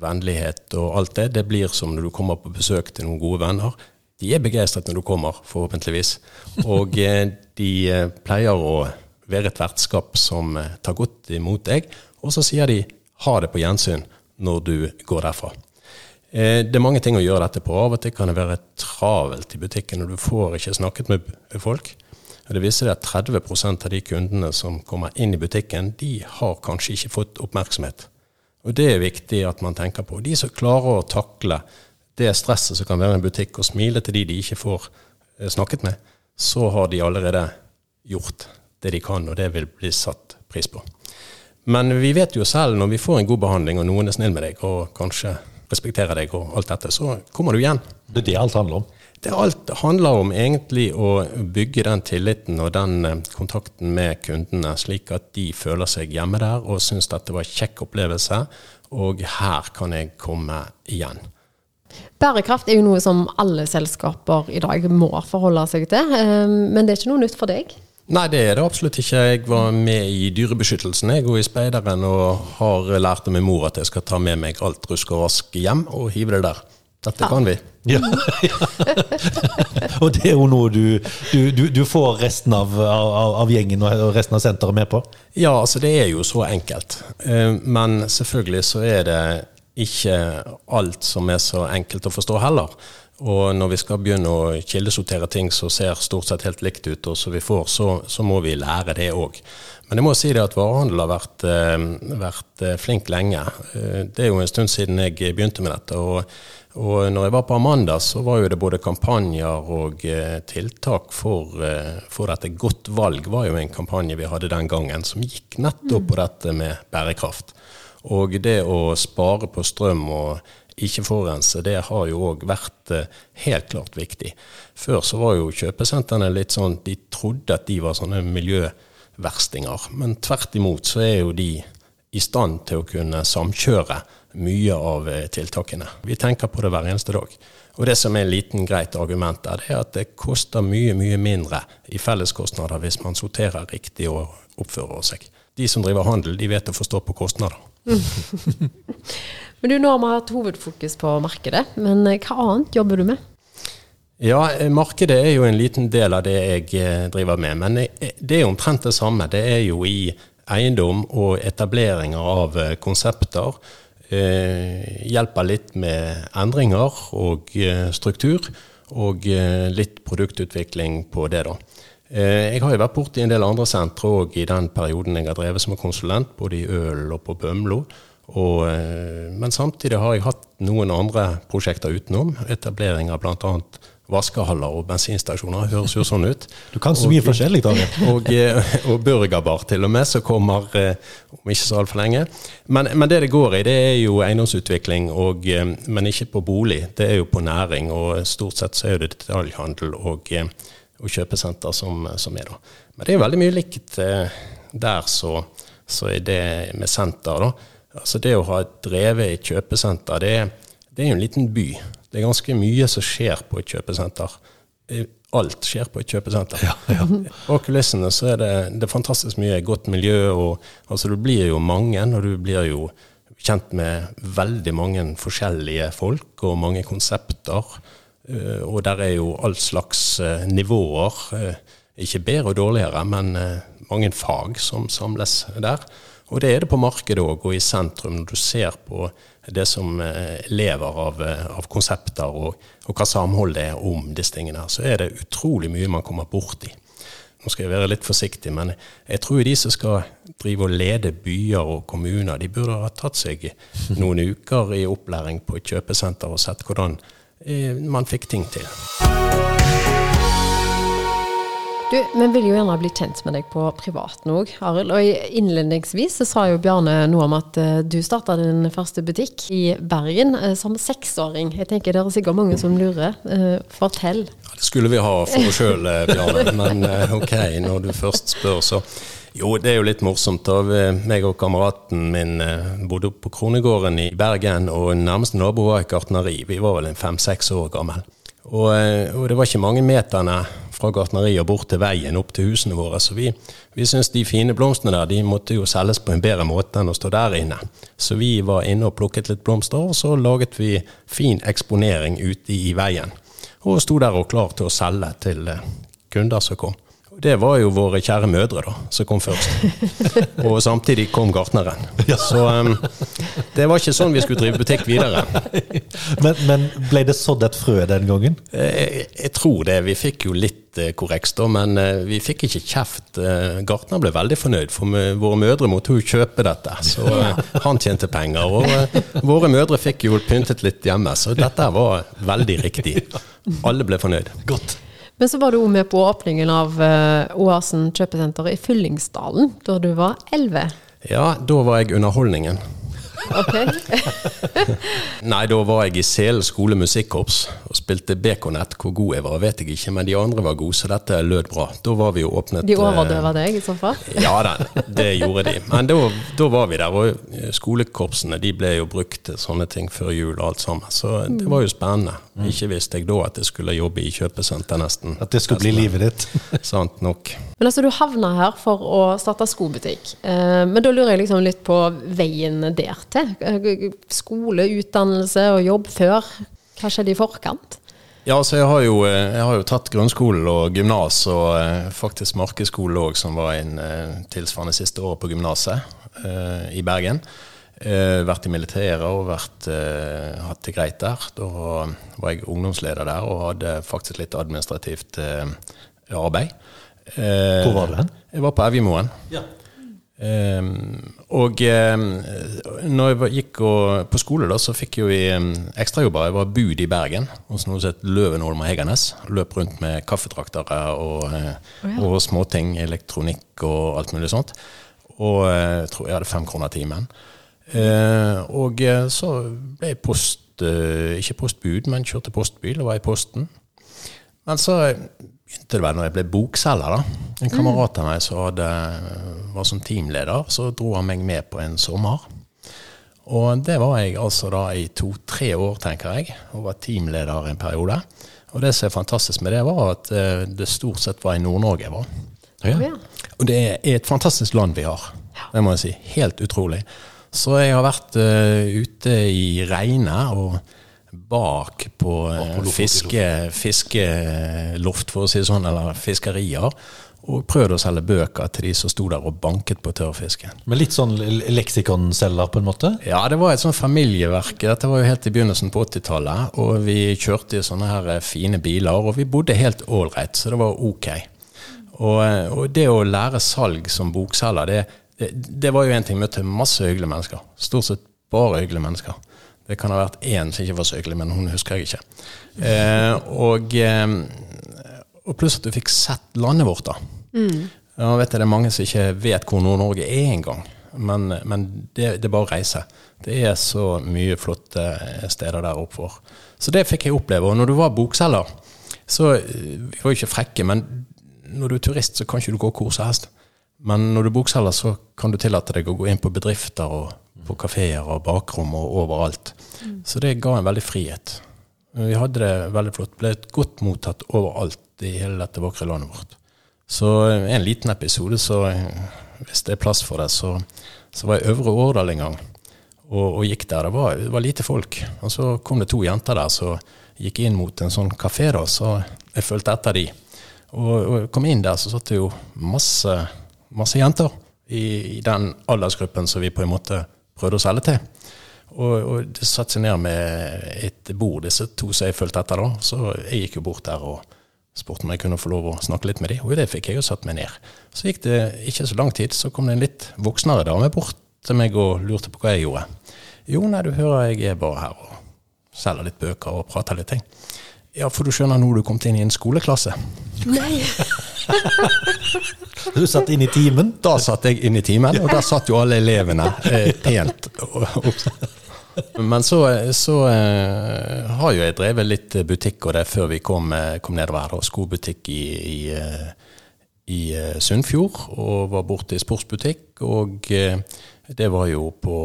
vennlighet og alt det, det blir som når du kommer på besøk til noen gode venner. De er begeistret når du kommer, forhåpentligvis. Og eh, de eh, pleier å være et vertskap som eh, tar godt imot deg, og så sier de ha det på gjensyn når du går derfra. Det er mange ting å gjøre dette på. Av og til kan det være travelt i butikken, og du får ikke snakket med folk. Det viser at 30% av de kundene som kommer inn i butikken, de har kanskje ikke fått oppmerksomhet. Og Det er viktig at man tenker på. De som klarer å takle det stresset som kan være i en butikk, og smile til de de ikke får eh, snakket med, så har de allerede gjort det de kan, og det vil bli satt pris på. Men vi vet jo selv, når vi får en god behandling, og noen er snill med deg, og kanskje respekterer deg, og alt dette, så kommer du igjen. Det er det alt handler om? det alt handler om egentlig å bygge den tilliten og den eh, kontakten med kundene, slik at de føler seg hjemme der og syns dette var en kjekk opplevelse, og her kan jeg komme igjen. Bærekraft er jo noe som alle selskaper i dag må forholde seg til, eh, men det er ikke noe nytt for deg? Nei, det er det absolutt ikke. Jeg var med i Dyrebeskyttelsen jeg og i Speideren og har lært av min mor at jeg skal ta med meg alt rusk og rask hjem og hive det der. Dette kan vi. Ja, og det er jo noe du, du, du får resten av, av, av, gjengen og resten av senteret med på? Ja, altså det er jo så enkelt. Eh, men selvfølgelig så er det ikke alt som er så enkelt å forstå heller. Og når vi skal begynne å kildesortere ting som ser stort sett helt likt ut, og som vi får, så, så må vi lære det òg. Men jeg må si det at varehandel har vært, eh, vært flink lenge. Det er jo en stund siden jeg begynte med dette. og og når jeg var på Amanda, så var jo det både kampanjer og eh, tiltak for, eh, for dette. Godt valg var jo en kampanje vi hadde den gangen, som gikk nettopp på dette med bærekraft. Og det å spare på strøm og ikke forurense, det har jo òg vært eh, helt klart viktig. Før så var jo kjøpesentrene litt sånn De trodde at de var sånne miljøverstinger. Men tvert imot så er jo de i stand til å kunne samkjøre mye av eh, tiltakene. Vi tenker på det hver eneste dag. Og det som er en liten greit argument der, det er at det koster mye, mye mindre i felleskostnader hvis man sorterer riktig og oppfører seg. De som driver handel, de vet å forstå på kostnader. [LAUGHS] men du, Nå har vi hatt hovedfokus på markedet, men eh, hva annet jobber du med? Ja, eh, markedet er jo en liten del av det jeg driver med. Men det er omtrent det samme. Det er jo i eiendom og etableringer av konsepter Eh, hjelper litt med endringer og eh, struktur, og eh, litt produktutvikling på det, da. Jeg har jo vært borti en del andre sentre òg i den perioden jeg har drevet som konsulent, både i Øl og på Bømlo. Og, men samtidig har jeg hatt noen andre prosjekter utenom. Etablering av bl.a vaskehaller og bensinstasjoner. Høres jo sånn ut. [LAUGHS] Du kan så mye og, forskjellig, Daniel. [LAUGHS] Og, eh, og burgerbar til og med, som kommer eh, om ikke så altfor lenge. Men, men, det det går i, det er jo eiendomsutvikling, eh, men ikke på bolig. Det er jo på næring, og stort sett så er det detaljhandel og kjøpesenter som, som, er da. Men det er veldig mye likt der så, så er det med senter, da. Altså det å ha drevet et kjøpesenter, det det er jo en liten by. Det er ganske mye som skjer på et kjøpesenter. Eh, alt skjer på et kjøpesenter. Ja, ja. [LAUGHS] Bak kulissene så er det, det er fantastisk mye godt miljø. og altså Du blir jo mange, og du blir jo kjent med veldig mange forskjellige folk og mange konsepter. Eh, og der er jo all slags eh, nivåer. Ikke bedre og dårligere, men mange fag som samles der. Og det er det på markedet òg, og i sentrum, når du ser på det som eh, lever av, eh, av konsepter og, og, hva samholdet er om disse tingene, her, så er det utrolig mye man kommer borti. Nå skal jeg være litt forsiktig, men jeg tror de som skal drive og lede byer og kommuner, de burde ha tatt seg [LAUGHS] noen uker i opplæring på et kjøpesenter og sett hvordan eh, man fikk ting til. Du, Vi vil jo gjerne bli kjent med deg på privaten òg, Arild. Og innledningsvis så sa jo Bjarne noe om at uh, du starta din første butikk i Bergen uh, som seksåring. Jeg tenker Det er sikkert mange som lurer. Uh, fortell. Ja, det skulle vi ha for oss sjøl, Bjarne. Men ok, når du først spør, så jo, det er jo litt morsomt. da. Meg og kameraten min bodde oppe på Kronegården i Bergen, og nærmeste nabo var et gartneri. Vi var vel en fem-seks år gammel. Og, og, det var ikke mange meterne fra gartneriet og bort til veien opp til husene våre. Så vi, vi syntes de fine blomstene der de måtte jo selges på en bedre måte enn å stå der inne. Så vi var inne og plukket litt blomster, og så laget vi fin eksponering ute i veien. Og sto der og klar til å selge til eh, kunder som kom. Det var jo våre kjære mødre da, som kom først. [LAUGHS] Og samtidig kom gartneren. Så um, det var ikke sånn vi skulle drive butikk videre. Men, men ble det sådd et frø den gangen? Jeg, eh, jeg, tror det. Vi fikk jo litt uh, korreks, da, men uh, vi fikk ikke kjeft. Uh, gartner ble veldig fornøyd, for vi, våre mødre måtte jo kjøpe dette. Så han tjente penger. Og våre mødre fikk jo pyntet litt hjemme, så dette var veldig riktig. Alle ble fornøyd. Godt. Men så var du òg med på åpningen av uh, Oasen kjøpesenter i Fyllingsdalen da du var elleve. Ja, da var jeg underholdningen. Ok. Nei, da var jeg i Selen skole musikkorps og spilte Bekonett. Hvor god jeg var, vet jeg ikke, men de andre var gode, så dette lød bra. Da var vi jo åpnet De overdøva overdøver deg i så fall? Ja da, det gjorde de. Men da, da var vi der. Og skolekorpsene de ble jo brukt til sånne ting før jul og alt sammen. Så det var jo spennende. Ikke visste jeg da at jeg skulle jobbe i kjøpesenter nesten. At det skulle bli livet ditt. [LAUGHS] Sant nok. Men altså, du havna her for å starte skobutikk. Eh, men da lurer jeg liksom litt på veien der til. Skole, utdannelse og jobb før. Hva skjedde i forkant? Ja, altså jeg har jo, eh, jeg har jo tatt grunnskolen og gymnas, og eh, faktisk markedsskole òg, som var en eh, tilsvarende siste året på gymnaset eh, i Bergen. Eh, vært i militæret og vært, eh, hatt det greit der. Da var jeg ungdomsleder der og hadde faktisk litt administrativt arbeid. Eh, Hvor var du hen? Jeg var på Evjemoen. Ja. Ehm, og um, når jeg var, gikk og, på skole, da, så fikk jo vi um, ekstrajobber. Jeg var bud i Bergen hos noe som het Løven Holm og Hegernes. Løp rundt med kaffetraktere og, eh, og småting, elektronikk og alt mulig sånt. Og eh, jeg tror jeg hadde fem kroner timen. Uh, og eh, så ble jeg post, uh, ikke postbud, men kjørte postbil og var i Posten. Men så begynte det vel når jeg ble bokselger. da. En kamerat av meg som hadde, var som teamleder, så dro han meg med på en sommer. Og det var jeg altså da i to-tre år, tenker jeg, og var teamleder en periode. Og det som er fantastisk med det, var at eh, det stort sett var i Nord-Norge jeg var. Ja. Og det er et fantastisk land vi har. Det må jeg si. Helt utrolig. Så jeg har vært uh, ute i regnet og bak på på fiske, fiskeloft, for å si det sånn, eller fiskerier. Og prøvd å selge bøker til de som sto der og banket på tørrfisken. Med litt sånn le- leksikonselger, på en måte? Ja, det var et sånn familieverk. Dette var jo helt i begynnelsen på 80-tallet. Og vi kjørte i sånne her eh, fine biler, og vi bodde helt ålreit, så det var ok. Og, eh, og det å lære salg som bokselger, det, det, det var jo en ting. Møtte masse hyggelige mennesker. Stort sett bare hyggelige mennesker. Det kan ha vært én som ikke var så men hun husker jeg ikke. Eh, og, eh, og pluss at du fikk sett landet vårt, da. Ja, vet det er mange som ikke vet hvor Nord-Norge er engang. Men, men det, det er bare å reise. Det er så mye flotte steder der oppe for. Så det fikk jeg oppleve. Og når du var bokselger, så eh, Vi var jo ikke frekke, men når du er turist, så kan ikke du gå hvor som helst. Men når du er bokselger, så kan du tillate deg å gå inn på bedrifter og på kafeer og bakrom og overalt. Så det ga en veldig frihet. Vi hadde det veldig flott. Ble godt mottatt overalt i hele dette vakre landet vårt. Så eh, en liten episode, så eh, hvis det er plass for det, så, så var jeg Øvre Årdal en gang og, og gikk der. Det var, det var lite folk. Og så kom det to jenter der som gikk inn mot en sånn kafé, da, så jeg fulgte etter de. Og, og kom inn der, så satt det jo masse, masse jenter i, i den aldersgruppen som vi på en måte prøvde å selge til. Og, og de satte seg ned med et bord, disse to som jeg fulgte etter. da, Så jeg gikk jo bort der og spurte om jeg kunne få lov å snakke litt med dem. Og det fikk jeg jo satt meg ned. Så gikk det ikke så lang tid, så kom det en litt voksnere dame bort til meg og lurte på hva jeg gjorde. Jo, nei, du hører jeg er bare her og selger litt bøker og prater litt ting. Ja, for du skjønner nå du kom inn i en skoleklasse. Nei. [LAUGHS] Du satt inn i timen? Da satt jeg inn i timen, og der satt jo alle elevene eh, pent. Men så, så eh, har jo jeg drevet litt butikk, og det før vi kom, eh, kom nedover her. Og Skobutikk i, i, eh, i eh, Sunnfjord, og var borte i sportsbutikk. Og eh, det var jo på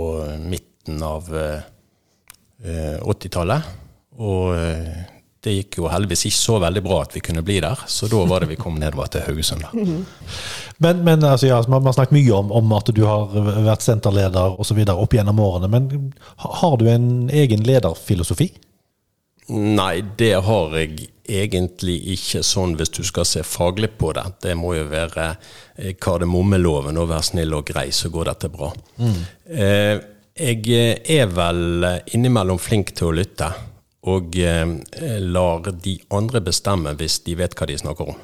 midten av eh, eh, 80-tallet. Og det gikk jo heldigvis ikke så veldig bra at vi kunne bli der, så da var det vi kom nedover til Haugesund. da. Men, men altså, ja, man har snakket mye om, om at du har vært senterleder osv. opp gjennom årene. Men har du en egen lederfilosofi? Nei, det har jeg egentlig ikke sånn hvis du skal se faglig på det. Det må jo være eh, kardemommeloven og være snill og grei, så går dette bra. Eh, jeg er vel innimellom flink til å lytte, og eh, lar de andre bestemme hvis de vet hva de snakker om.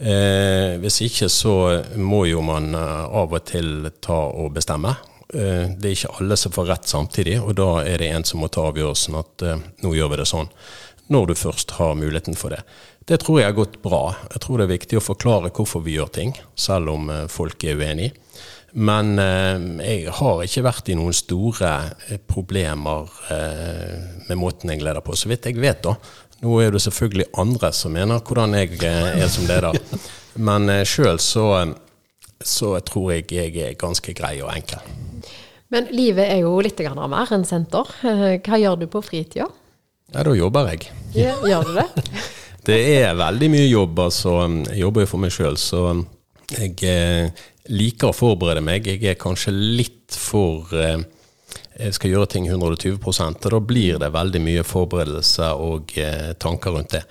Eh, hvis ikke så må jo man eh, av og til ta og bestemme. Eh, det er ikke alle som får rett samtidig, og da er det en som må ta avgjørelsen at eh, nå gjør vi det sånn. Når du først har muligheten for det. Det tror jeg har gått bra. Jeg tror det er viktig å forklare hvorfor vi gjør ting, selv om eh, folk er uenig. Men eh, jeg har ikke vært i noen store eh, problemer eh, med måten jeg leder på, så vidt jeg vet. da. Nå er det selvfølgelig andre som mener hvordan jeg er som leder. Men eh, sjøl så, så tror jeg jeg er ganske grei og enkel. Men livet er jo litt mer enn senter. Hva gjør du på fritida? Ja, da jobber jeg. Ja, gjør du det? [LAUGHS] Det er veldig mye jobb. altså. Jeg jobber jo for meg sjøl, så jeg liker å forberede meg. Jeg er kanskje litt for eh, Jeg skal gjøre ting 120 og da blir det veldig mye forberedelse og eh, tanker rundt det.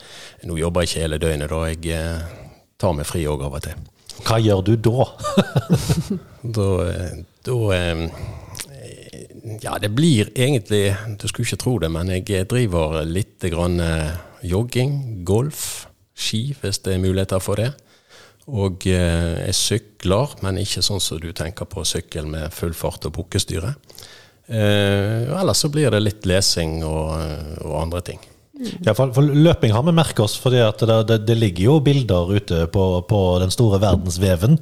Nå jobber jeg ikke hele døgnet, da. Jeg eh, tar meg fri òg av og til. Hva gjør du da? [LAUGHS] Da, da Ja, det blir egentlig Du skulle ikke tro det, men jeg driver litt grann jogging, golf, ski, hvis det er muligheter for det. Og eh, jeg sykler, men ikke sånn som du tenker på sykkel med full fart og bukkestyre. Eh, ellers så blir det litt lesing og, og andre ting. Ja, for, for Løping har vi merket oss, for det, det, det, ligger jo bilder ute på, på den store verdensveven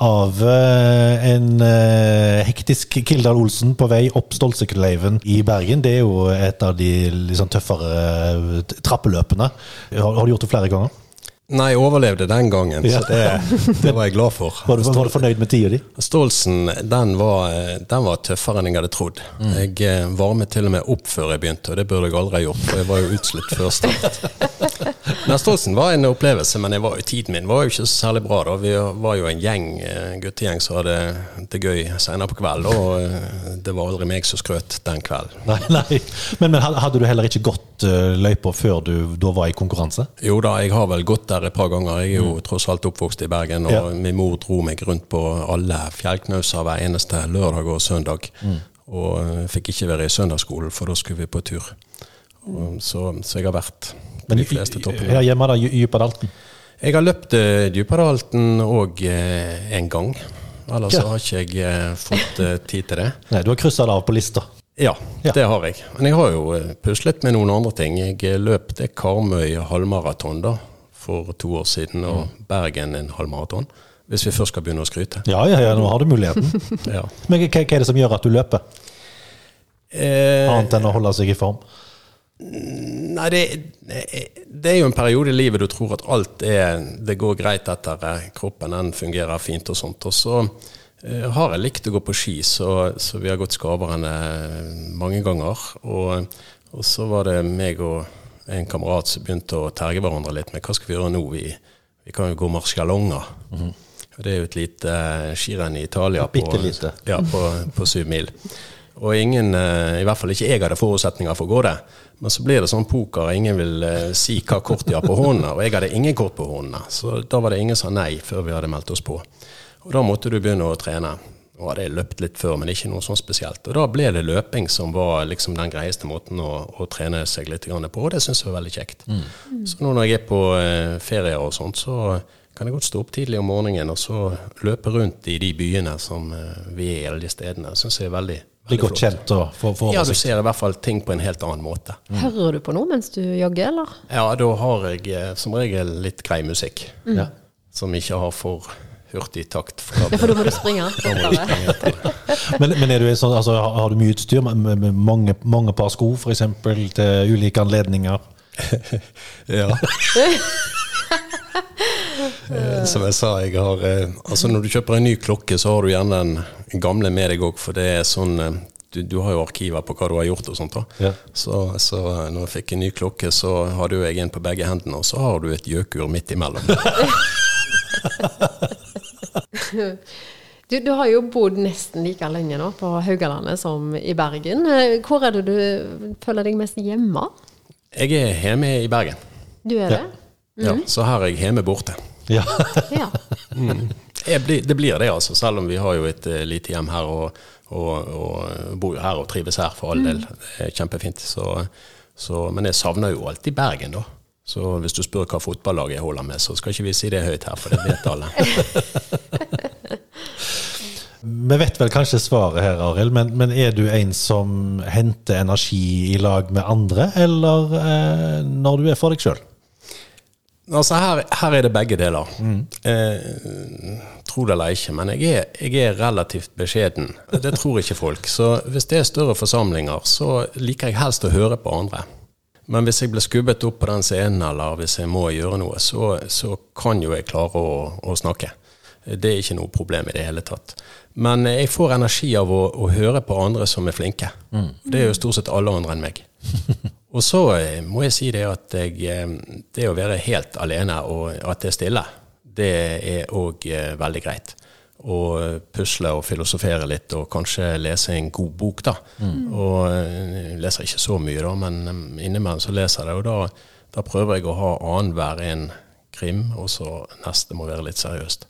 av eh, en eh, hektisk Kildal Olsen på vei opp Stolsekleiven i Bergen. Det er jo et av de liksom, tøffere eh, trappeløpene. Har, har du gjort det flere ganger? Nei, jeg overlevde den gangen, Ja. så det, det var jeg glad for. [LAUGHS] Var du, var du fornøyd med tida di? Stolsen den var, den var tøffere enn jeg hadde trodd. Mm. Jeg eh, varmet til og med opp før jeg begynte, og det burde jeg aldri ha gjort, for jeg var jo utslitt før start. [LAUGHS] Men Stolsen var en opplevelse, men jeg var tiden min var jo ikke så særlig bra. da. Vi var jo en gjeng, en guttegjeng som hadde det gøy senere på kvelden, og eh, det var aldri meg som skrøt den kvelden. Nei, nei. Men, men hadde du heller ikke gått uh, løypa før du da var i konkurranse? Jo da, jeg har vel gått der et par ganger. Jeg er jo tross alt oppvokst i Bergen, og Ja. min mor dro meg rundt på alle fjellknauser hver eneste lørdag og søndag. Og eh, fikk ikke være i søndagsskolen, for da skulle vi på tur. Og, så, så jeg har vært på de fleste toppene. Her hjemme, da, Djupadalten. Jeg har løpt uh, Djupadalten òg uh, en gang. Ellers Ja. har ikke jeg eh, fått eh, tid til det. Nei, du har kryssa det av på lista. Ja, Ja. det har jeg. Men jeg har jo eh, puslet med noen andre ting. Jeg eh, løp det Karmøy halvmaraton da, for to år siden, og Bergen en halvmaraton. Hvis vi først skal begynne å skryte. Ja, ja, ja, nå har du muligheten. [LAUGHS] Ja. Men hva, er det som gjør at du løper, Eh, annet enn å holde seg i form? nei, det, det er jo en periode i livet du tror at alt er Det går greit etter eh, kroppen, den fungerer fint og sånt. Og så eh, har jeg likt å gå på ski, så, så vi har gått Skaveren eh, mange ganger. Og, og så var det meg og en kamerat som begynte å terge hverandre litt med hva skal vi gjøre nå? Vi, vi kan jo gå Marcialonga. Og Det er jo et lite eh, skirenn i Italia på, ja, på, på syv mil. Og ingen, i hvert fall ikke jeg hadde forutsetninger for å gå det. Men så blir det sånn poker, ingen vil si hva kort de har på hånda. Og jeg hadde ingen kort på hånda, så da var det ingen som sa nei før vi hadde meldt oss på. Og da måtte du begynne å trene. Og hadde jeg løpt litt før, men ikke noe sånn spesielt. Og da ble det løping som var liksom den greieste måten å, å trene seg litt på, og det syns jeg var veldig kjekt. Så nå når jeg er på eh, ferie og sånt, så kan jeg godt stå opp tidlig om morgenen og så løpe rundt i de byene som eh, vi er, eller de stedene. Det syns jeg er veldig, blir godt kjent og får oversikt. Ja, du ser i hvert fall ting på en helt annen måte. Hører du på noe mens du jogger, eller? Ja, da har jeg eh, som regel litt grei musikk. Ja. Som ikke har for hurtig takt. Ja, for da må du springe [LAUGHS] må du springe. Men, men er du, sånn, altså, har du mye utstyr? Med, med, med mange, mange par sko, f.eks., til ulike anledninger? [LAUGHS] Ja. Eh, Som jeg sa, jeg har eh, Altså når du kjøper en ny klokke, så har du gjerne den gamle med deg òg, for det er sånn eh, du, du har jo arkiver på hva du har gjort og sånt. da. Ja. Så, så når jeg fikk en ny klokke, så hadde jeg en på begge hendene, og så har du et gjøkur midt imellom. [LAUGHS] [LAUGHS] Du, du har jo bodd nesten like lenge nå på Haugalandet som i Bergen. Eh, Hvor er det du føler deg mest hjemme? Jeg er hjemme i Bergen, Du er det? ja, så her er jeg hjemme borte. Ja. [LAUGHS] Ja. Jeg blir, det blir det, altså. Selv om vi har jo et uh, lite hjem her og, og, og bor jo her og trives her for all del. Det er kjempefint. Så, så, men jeg savner jo alltid Bergen, da. Så hvis du spør hva fotballag jeg holder med, så skal ikke vi si det høyt her, for det vet alle. [LAUGHS] Vi vet vel kanskje svaret her, Arild, men, men er du en som henter energi i lag med andre, eller eh, når du er for deg sjøl? Altså her, her er det begge deler. Eh, tro det eller ikke, men jeg er, jeg er, relativt beskjeden. Det tror ikke folk. Så hvis det er større forsamlinger, så liker jeg helst å høre på andre. Men hvis jeg blir skubbet opp på den scenen, eller hvis jeg må gjøre noe, så, så kan jo jeg klare å, å, snakke. Det er ikke noe problem i det hele tatt. Men jeg får energi av å, å høre på andre som er flinke. Mm. Det er jo stort sett alle andre enn meg. [LAUGHS] Og så eh, må jeg si det at jeg, eh, det å være helt alene og at det er stille, det er òg eh, veldig greit. Å pusle og filosofere litt, og kanskje lese en god bok, da. Mm. Og jeg leser ikke så mye, da, men innimellom så leser jeg det. Og da, da prøver jeg å ha annenhver en krim, og så neste må være litt seriøst.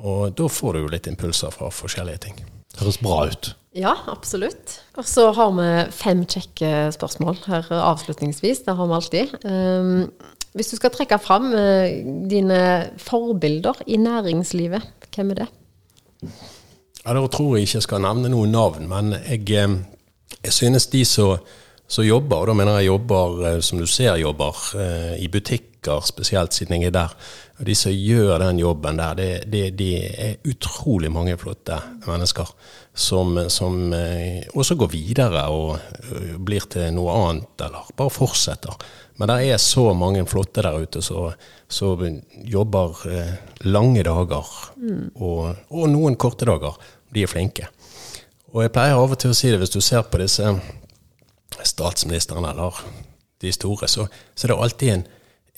Og da får du jo litt impulser fra forskjellige ting. Det Høres bra ut. Ja, absolutt. Og så har vi fem kjekke spørsmål her avslutningsvis. Det har vi alltid. Um, hvis du skal trekke fram uh, dine forbilder i næringslivet, hvem er det? Ja, Da tror jeg ikke jeg skal nevne noen navn, men jeg, eh, jeg synes de som jobber, og da mener jeg jobber eh, som du ser jobber, i butikker spesielt, siden jeg er der, og de som gjør den jobben der, det, det, de er utrolig mange flotte mennesker. Som, som eh, også går videre og eh, blir til noe annet, eller bare fortsetter. Men det er så mange flotte der ute som jobber eh, lange dager, mm. og, og, noen korte dager. De er flinke. Og jeg pleier av og til å si det, hvis du ser på disse statsministrene eller de store, så, så er det alltid en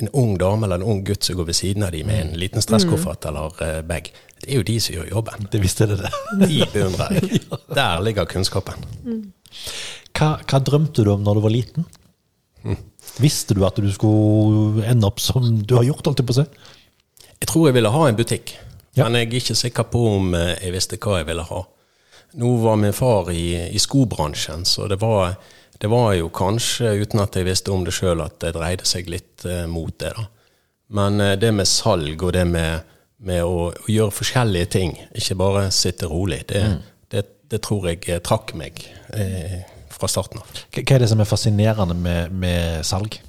en ung dame eller en ung gutt som går ved siden av dem med en mm. liten stresskoffert mm. eller uh, bag. Det er jo de som gjør jobben. Det visste det. De beundrer jeg. [LAUGHS] Der ligger kunnskapen. Mm. Hva, hva, drømte du om når du var liten? Mm. Visste du at du skulle ende opp som du har gjort? alltid på seg? Jeg tror jeg ville ha en butikk, ja. men jeg er ikke sikker på om eh, jeg visste hva jeg ville ha. Nå var min far i, i skobransjen, så det var det var jo kanskje, uten at jeg visste om det sjøl, at det dreide seg litt eh, mot det. da. Men eh, det med salg og det med, med å, å, gjøre forskjellige ting, ikke bare sitte rolig, det, mm. det, det tror jeg eh, trakk meg eh, fra starten av. Hva er det som er fascinerende med, med salg?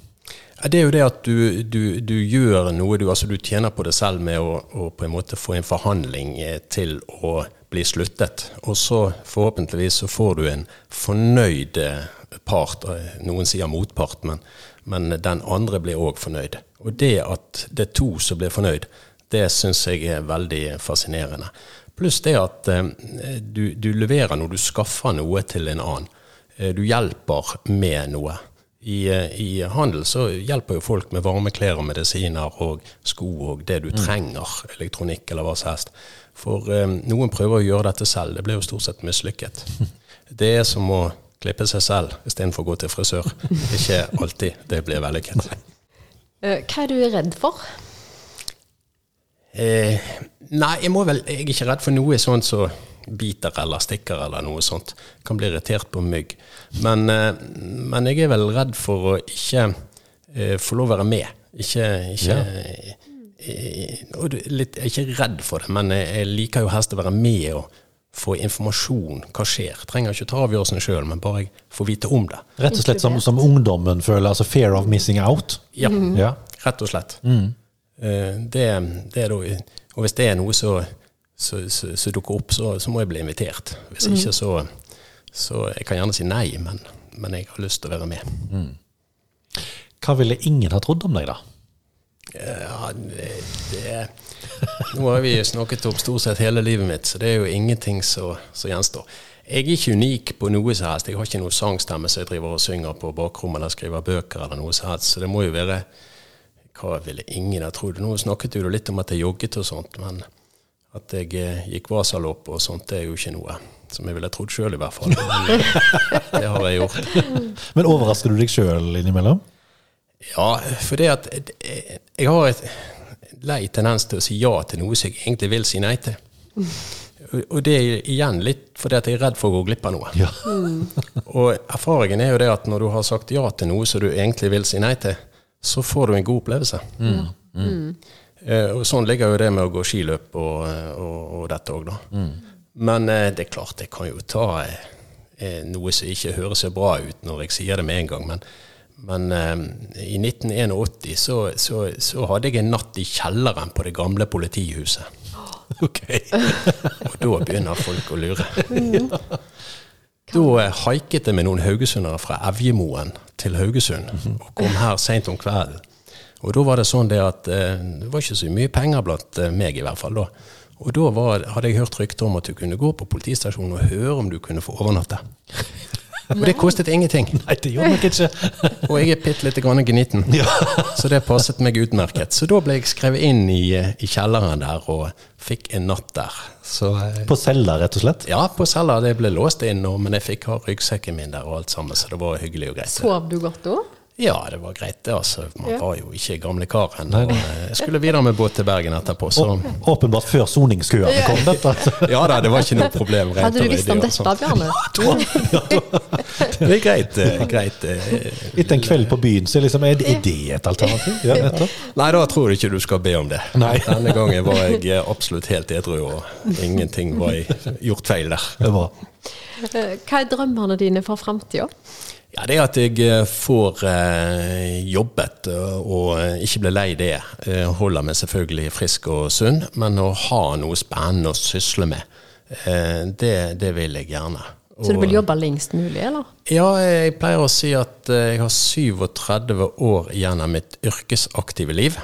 Det er jo det at du, du, du gjør noe, du, altså du tjener på det selv med å, å, på en måte få en forhandling eh, til å bli sluttet. Og så forhåpentligvis så får du en fornøyd part, noen sier motpart, men, men den andre blir òg fornøyd. Og det at det er to som blir fornøyd, det syns jeg er veldig fascinerende. Pluss det at eh, du, du, leverer når du skaffer noe til en annen. Eh, du hjelper med noe. I, eh, I, handel så hjelper jo folk med varme klær og medisiner og sko og det du mm. trenger, elektronikk eller hva som helst. For eh, noen prøver å gjøre dette selv. Det blir jo stort sett mislykket. [LAUGHS] Det er som å klippe seg selv istedenfor å gå til frisør. Ikke alltid det blir vellykket. Hva er du redd for? Eh, nei, jeg, må vel, jeg er ikke redd for noe sånt som så biter eller stikker eller noe sånt. Kan bli irritert på mygg. Men, eh, men jeg er vel redd for å ikke eh, få lov å være med. Ikke, ikke ja. eh, Jeg er ikke redd for det, men jeg liker jo helst å være med og få informasjon. Hva skjer? Trenger ikke ta avgjørelsen sjøl, men bare få vite om det. Rett og slett som, som ungdommen føler, altså fear of missing out? Ja, mm. ja. rett og slett. Mm. Eh, det, det, er da, og hvis det er noe som dukker opp, så, så, må jeg bli invitert. Hvis mm. ikke, så, så Jeg kan gjerne si nei, men, men jeg har lyst til å være med. Mm. Hva ville ingen ha trodd om deg, da? Ja, det, det nå har vi snakket om stort sett hele livet mitt, så det er jo ingenting som gjenstår. Jeg er ikke unik på noe som helst. Jeg har ikke noe sangstemme som jeg driver og synger på bakrommet eller skriver bøker eller noe som helst. Så det må jo være Hva ville ingen ha trodd? Nå snakket du litt om at jeg jogget og sånt, men at jeg eh, gikk vasalopp og sånt, det er jo ikke noe som jeg ville trodd sjøl, i hvert fall. Men [LAUGHS] det har jeg gjort. Men overrasker du deg sjøl innimellom? Ja, for det at jeg har et lei tendens til å si ja til noe som jeg egentlig vil si nei til. Og det er igjen litt fordi at jeg er redd for å gå glipp av noe. Ja. [LAUGHS] og erfaringen er jo det at når du har sagt ja til noe som du egentlig vil si nei til, så får du en god opplevelse. Mm. Mm. Og sånn ligger jo det med å gå skiløp og, og, og dette òg, da. Mm. Men uh, det er klart, jeg kan jo ta noe som ikke høres så bra ut når jeg sier det med en gang, men men eh, i 1981 så, så, så, hadde jeg en natt i kjelleren på det gamle politihuset. [GASPS] Ok. [LAUGHS] Og da begynner folk å lure. [LAUGHS] Da eh, haiket jeg med noen haugesundere fra Evjemoen til Haugesund, og kom her seint om kvelden. Og da var det sånn det at eh, det var ikke så mye penger blant eh, meg, i hvert fall da. Og da var, hadde jeg hørt rykter om at du kunne gå på politistasjonen og høre om du kunne få overnatte. Og det kostet ingenting. Nei, det gjorde nok ikke. [LAUGHS] Og jeg er bitte lite grann gniten, så det passet meg utmerket. Så da ble jeg skrevet inn i, eh, i kjelleren der og fikk en natt der. Så På cella, rett og slett. ja, på cella det ble låst inn, men jeg fikk ha ryggsekken min der og alt sammen, så det var hyggelig og greit. Sov du godt da? Ja, det var greit det, altså. Man Ja. var jo ikke gamle kar ennå. Jeg skulle videre med båt til Bergen etterpå, så Åpenbart før soningskøene kom, dette. [LAUGHS] ja da, det var ikke noe problem. Rent Hadde du visst om dette, sånn. Bjarne? [LAUGHS] Det er greit. eh, greit. eh. Etter en kveld på byen, så liksom, er det, et alternativ? Ja. Nei, da tror jeg ikke du skal be om det. Nei. Denne gangen var jeg eh, absolutt helt edru, og ingenting var gjort feil der. Det var. Eh, Hva er drømmene dine for framtida? Ja, Det at jeg eh, får eh, jobbet eh, og eh, ikke blir lei det, holder meg selvfølgelig frisk og sunn. Men å ha noe spennende å sysle med, eh, det, det vil jeg gjerne. Så du vil jobbe lengst mulig, eller? Ja, jeg pleier å si at jeg har 37 år igjen av mitt yrkesaktive liv.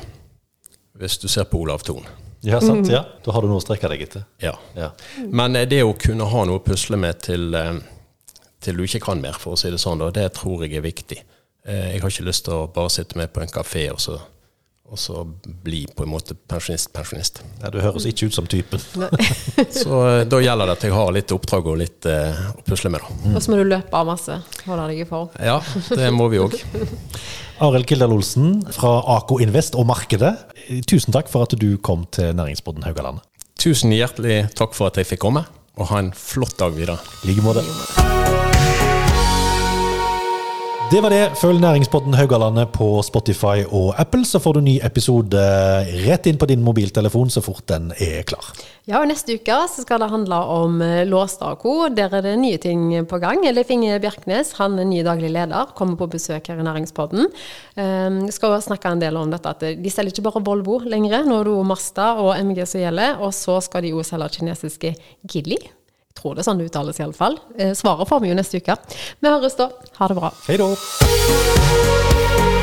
Hvis du ser på Olav Thon. Ja, sant. Ja. Da har du noe å strekke deg etter. Ja. Ja. Men det å kunne ha noe å pusle med til, eh, til du ikke kan mer, for å si det sånn, Og det tror jeg er viktig. Eh, Jeg har ikke lyst til å bare sitte med på en kafé og så, og så bli på en måte pensjonist-pensjonist. Ja, du høres ikke ut som typen. [LAUGHS] Så eh, da gjelder det at jeg har litt oppdrag og litt uh, å pusle med, da. Og så må du løpe av masse. Holde deg i form. Ja, det må vi òg. [LAUGHS] Arild Kildahl Olsen fra Ako Invest og Markedet, tusen takk for at du kom til Næringsboden Haugalandet. Tusen hjertelig takk for at jeg fikk komme, og ha en flott dag videre. I like måte. Det var det. Følg Næringspodden Haugalandet på Spotify og Apple, så får du ny episode rett inn på din mobiltelefon så fort den er klar. Ja, og Neste uke så skal det handle om eh, Låstad og co. Der er det nye ting på gang. Leif Inge Bjerknes, han er ny daglig leder, kommer på besøk her i Næringspodden. Um, skal også snakke en del om dette at de selger ikke bare Volvo lenger. Nå er det Masta og MG som gjelder. Og så skal de jo selge kinesiske Gilly. Tror det er sånn det uttales iallfall. Uh, svaret får vi jo neste uke. Vi høres da. Ha det bra. Hei da!